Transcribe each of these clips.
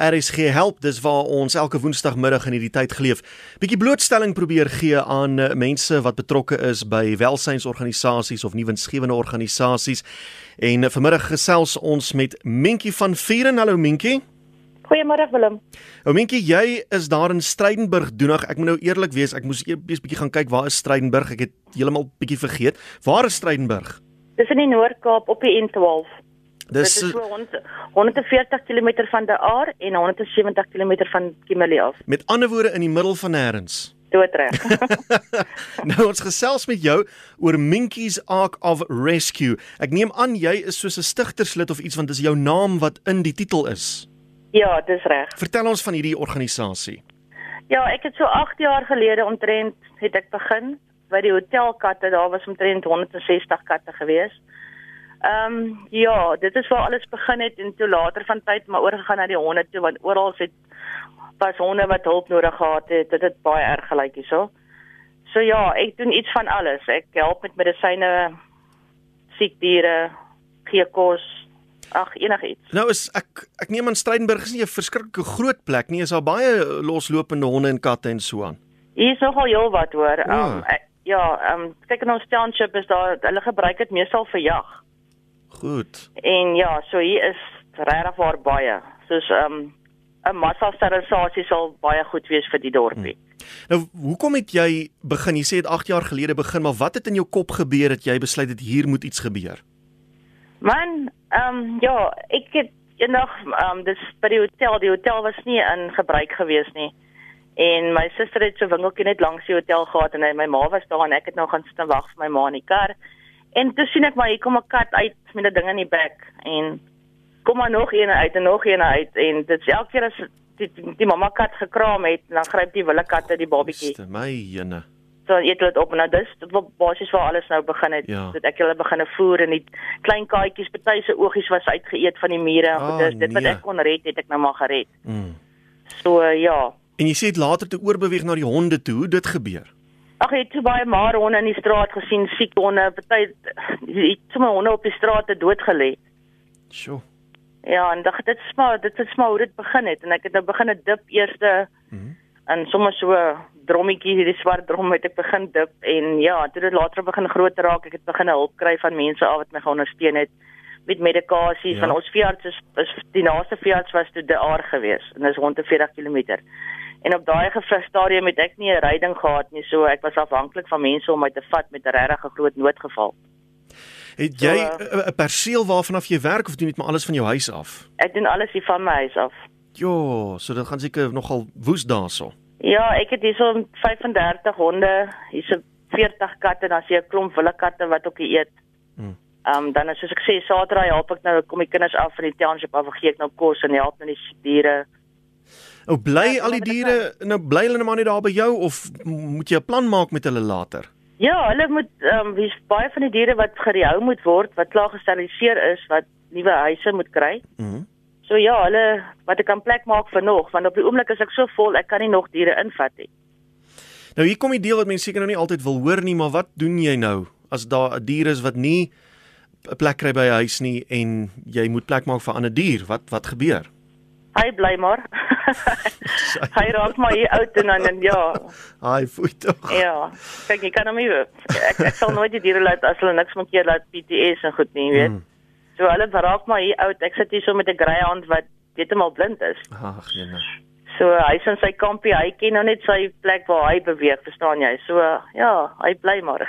RSG help. Dis waar ons elke woensdagmiddag in hierdie tyd geleef. Bietjie blootstelling probeer gee aan uh, mense wat betrokke is by welsynsorganisasies of nuwensgewende organisasies. En uh, vanmiddag gesels ons met Mentjie van Vieren. Hallo Mentjie. Goeiemôre Willem. Ou Mentjie, jy is daar in Strydenburg doenig. Ek moet nou eerlik wees, ek moes eers bietjie gaan kyk waar is Strydenburg. Ek het heeltemal bietjie vergeet. Waar is Strydenburg? Dis in die Noord-Kaap op die N12. Dis Dit is so 100 140 km van De Aar en 170 km van Kimberley af. met ander woorde in die middel van nêrens. Doodreg. nou ons gesels met jou oor Minkies Ark of Rescue. Ek neem aan jy is soos 'n stigterslid of iets want dis jou naam wat in die titel is. ja, dis reg. Vertel ons van hierdie organisasie. Ja, ek het so 8 jaar gelede omtrent het ek begin by die hotelkatte. Daar was omtrent 160 katte gewees. Ehm um, ja, dit is waar alles begin het en toe later van tyd maar oorgegaan na die honde toe want oral het was honde wat hulp nodig gehad het. Dit het baie erg gelyk hierso. So ja, ek doen iets van alles. Ek help met medisyne, siek diere, gee kos, ag enigiets. Nou is ek ek neem aan Strydenburg is nie 'n verskriklike groot plek nie. Is daar baie loslopende honde en katte en so aan. Hier is nogal heel wat hoor. Ehm Ja. um, ja, ehm um, kyk in ons township is daar hulle gebruik dit meestal vir jag. Goed. En ja, so hier is regtig waar baie. Soos ehm um, 'n massa sterilisasie sal baie goed wees vir die dorpie. Nou hoekom het jy begin? Jy sê dit 8 jaar gelede begin, maar wat het in jou kop gebeur dat jy besluit het hier moet iets gebeur? Man, ehm um, ja, ek het eendag ehm um, dis by die hotel, die hotel was nie in gebruik gewees nie. En my suster het so winkeltjie net langs die hotel gehad en my ma was daar en ek het nou gaan sit en wag vir my ma in die kar. En toe sien ek maar hier kom 'n kat uit met 'n ding in die bek en kom maar nog een uit en nog een uit en dit is elke keer as die, die, die mamma kat gekraam het, dan gryp die wille katte die babatjie. Ste my jene. So eet hulle dit op en nou dis dit wat basies waar alles nou begin het. Ja. Dat ek hulle begine voer en die klein katjies, party se oogies was uitgeëet van die mure en Ah, goeders. Dit wat nee. ek kon red, het ek nou maar gered. Mm. So ja. En jy sê dit later te oorbeweeg na die honde toe. Hoe dit gebeur? Ag, ek het baie maar honde in die straat gesien, siek honde, party het sommer honde op die straat te dood gelê. Sjoe. Ja, en dag dit is maar dit is maar hoe dit begin het en ek het nou begin 'n dip eerste Mhm. en sommer so drommetjie hierdie swart drom het ek begin dip en ja, toe dit later begin groter raak, ek het begin hulp kry van mense af wat my geondersteun het met medikasie Ja. van ons veearts is, is die naaste veearts was toe De Aar gewees en dis rond 40 km. En op daai gefris stadium het ek nie 'n ryding gehad nie, so ek was afhanklik van mense om my te vat met 'n regtig groot noodgeval. Het jy So, 'n uh, perseel waarvan af jy werk of doen jy dit maar alles van jou huis af? Ek doen alles hier van my huis af. Jo, so dit gaan seker nogal woes daarso. Ja, ek het hierso 35 honde, hierso 40 katte, dan sien 'n klomp wille katte wat ook eet. Hmm. Ehm um, dan is soos ek sê, Saterdag help ek nou kom die kinders af van die township af, gee ek nou kos en help nou die diere. Ou bly Ja, al die diere nou bly hulle nou maar net daar by jou of moet jy 'n plan maak met hulle later? Ja, hulle moet ehm um, wie's baie van die diere wat gerehou moet word, wat klaar gesteriliseer is, wat nuwe huise moet kry. Mhm. So ja, hulle wat ek kan plek maak vir nog, want op die oomblik is ek so vol, ek kan nie nog diere invat nie. Nou hier kom die deel wat mense seker nou nie altyd wil hoor nie, maar wat doen jy nou as daar 'n dier is wat nie 'n plek kry by 'n huis nie en jy moet plek maak vir 'n ander dier? Wat wat gebeur? Hy bly maar. hy raak maar hier oud en dan en ja, Ai, foei tog. Ja, kyk jy kan hom nie ek ek sal nooit die diere laat as hulle niks moet keer laat PTS en goed nie, weet. Mm. So hulle raak maar hier oud. Ek sit hier so met 'n greyhound wat heeltemal blind is. Ag, jene. So hy's in sy kampie, hy ken nou net sy plek waar hy beweeg, verstaan jy? So ja, hy bly maar.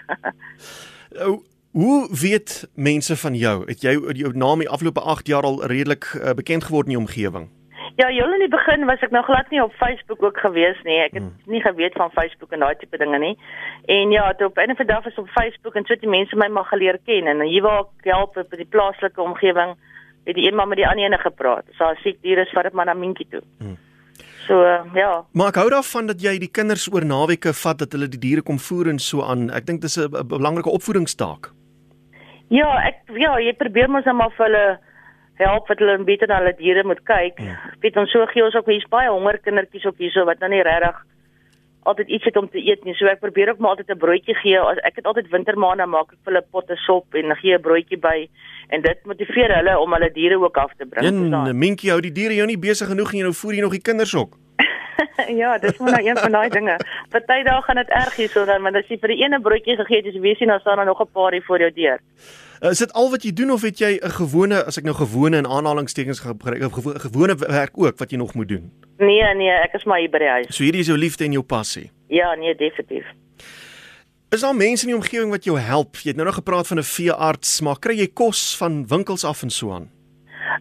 Ou, hoe weet mense van jou? Het jy jou naam die afgelope 8 jaar al redelik uh, bekend geword in die omgewing? Ja, heel in die begin was ek nog glad nie op Facebook ook gewees nie. Ek het Hmm. nie geweet van Facebook en daai tipe dinge nie. En ja, toe op 'n van dag was op Facebook en so het die mense my maar geleer ken en hier waar ek help op die plaaslike omgewing het die een maar met die ander ene gepraat. So as siek diere is, vat dit maar na Minkie toe. Hmm. So uh, ja, Maar ek hou daarvan dat jy die kinders oor naweke vat dat hulle die diere kom voer en so aan. Ek dink dis 'n 'n belangrike opvoedingstaak. ja, ek ja, jy probeer mos net maar vir hulle help wat hulle beter na hulle diere moet kyk. Ja. Ja. Weet ons so gee ons ook hier's baie honger kindertjies op hierso wat nou nie regtig altyd iets het om te eet nie. So ek probeer ook maar altyd 'n broodjie gee. As ek het altyd wintermaande maak ek vir hulle potte sop en gee 'n broodjie by en dit motiveer hulle om hulle diere ook af te bring. En Minkie hou die diere jou nie besig genoeg en jy nou voer jy nog die kinders ook. ja, dis maar nou een van daai dinge. Party dae gaan dit erg hier so dan, want as jy vir die ene broodjie gegee het, dis weet jy nou staan daar nog 'n paar hier voor jou deur. Uh, is dit al wat jy doen of het jy 'n gewone as ek nou gewone in aanhalingstekens gebruik of gewone, werk ook wat jy nog moet doen? Nee, nee, ek is maar hier by die huis. So hierdie is jou liefde en jou passie. Ja, nee, definitief. Is daar mense in die omgewing wat jou help? Jy het nou nog gepraat van 'n veearts, maar kry jy kos van winkels af en so aan?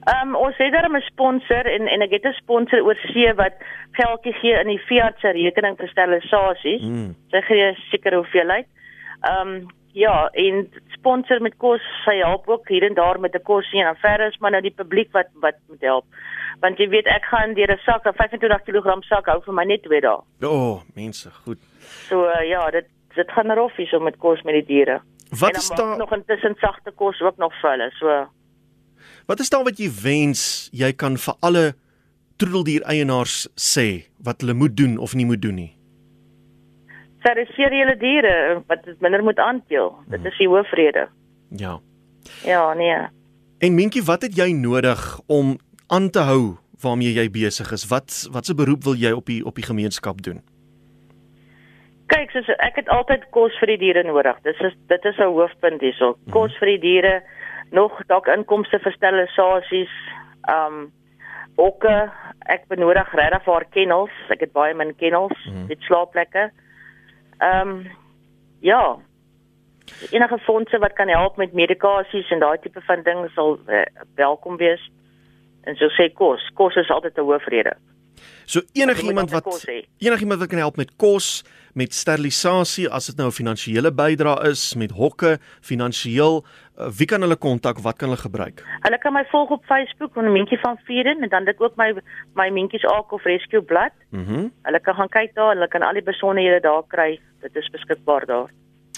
Ehm um, ons het daar 'n sponsor en en ek het 'n sponsor oor see wat geldjie gee in die veearts se rekening vir sterilisasies. Mm. Sy gee seker hoeveelheid. Ehm um, ja, en sponsor met kos, sy help ook hier en daar met 'n kosie en dan verder is maar nou die publiek wat wat moet help. Want jy weet ek gaan deur 'n sak, 'n 25 kg sak hou vir my net 2 dae. O, oh, mense, goed. So uh, ja, dit dit gaan roffies om met kos met die diere. Wat is daar nog intussen sagte kos ook nog vir hulle. So Wat is daar wat jy wens jy kan vir alle troeteldier eienaars sê wat hulle moet doen of nie moet doen nie? Steriliseer julle diere wat dit minder moet aanteel. Dit hmm. is die hoofrede. Ja. Ja, nee. En Minkie, wat het jy nodig om aan te hou waarmee jy besig is? Wat watse beroep wil jy op die op die gemeenskap doen? Kyk, soos ek het altyd kos vir die diere nodig. Dis is dit is 'n hoofpunt hierso. Hmm. Kos vir die diere, nog dalk inkomste vir sterilisasies, um hokke. Ek benodig regtig vir kennels. Ek het baie min kennels, mm. dit slaapplekke. Ehm um, ja. Enige fondse wat kan help met medikasies en daai tipe van dinge sal uh, welkom wees. En so sê kos, kos is altyd 'n hoofrede. So enigiemand wat enigiemand wat kan help met kos, met sterilisasie as dit nou 'n finansiële bydrae is, met hokke, finansiëel, uh, wie kan hulle kontak? Wat kan hulle gebruik? Hulle kan my volg op Facebook onder Mentjie van Vieren en dan dit ook my my Mentjies Ark of Rescue blad. Mhm. Mm hulle kan gaan kyk daar, hulle kan al die besonderhede daar kry. Dit is beskikbaar daar.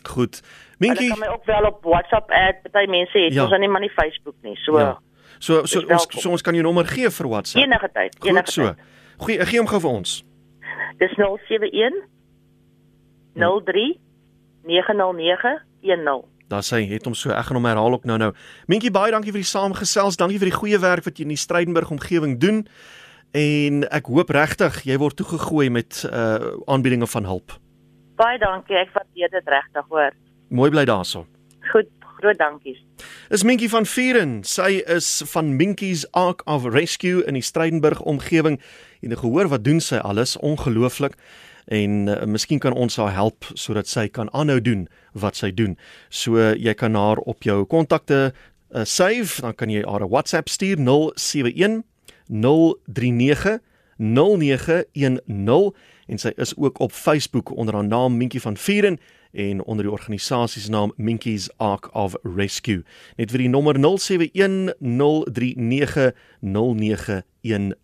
Goed. Mentjie Hulle kan my ook wel op WhatsApp add. Party mense het ja. ons aan nie maar nie Facebook nie. So ja. So so ons so ons kan jou nommer gee vir WhatsApp. Enige tyd, enige tyd. So. Goeie, gee hom gou vir ons. Dis 071 03 90910. Daar sê het hom so ek gaan hom herhaal ook nou nou. Mientjie baie dankie vir die saamgesels. Dankie vir die goeie werk wat jy in die Strydenburg omgewing doen. En ek hoop regtig jy word toegegooi met uh aanbiedinge van hulp. Baie dankie. Ek waardeer dit regtig, hoor. Mooi bly daarso. Groot dankies. Is Minkie van Vieren. Sy is van Minkie's Ark of Rescue in die Strydenburg omgewing. En gehoor wat doen sy alles? Ongelooflik en uh, miskien kan ons haar help sodat sy kan aanhou doen wat sy doen. So uh, jy kan haar op jou kontakte uh, save, dan kan jy haar 'n WhatsApp stuur 071 039 0910 en sy is ook op Facebook onder haar naam Minkie van Vieren en onder die organisasie se naam Minkies Ark of Rescue. Net vir die nommer 071 039 0910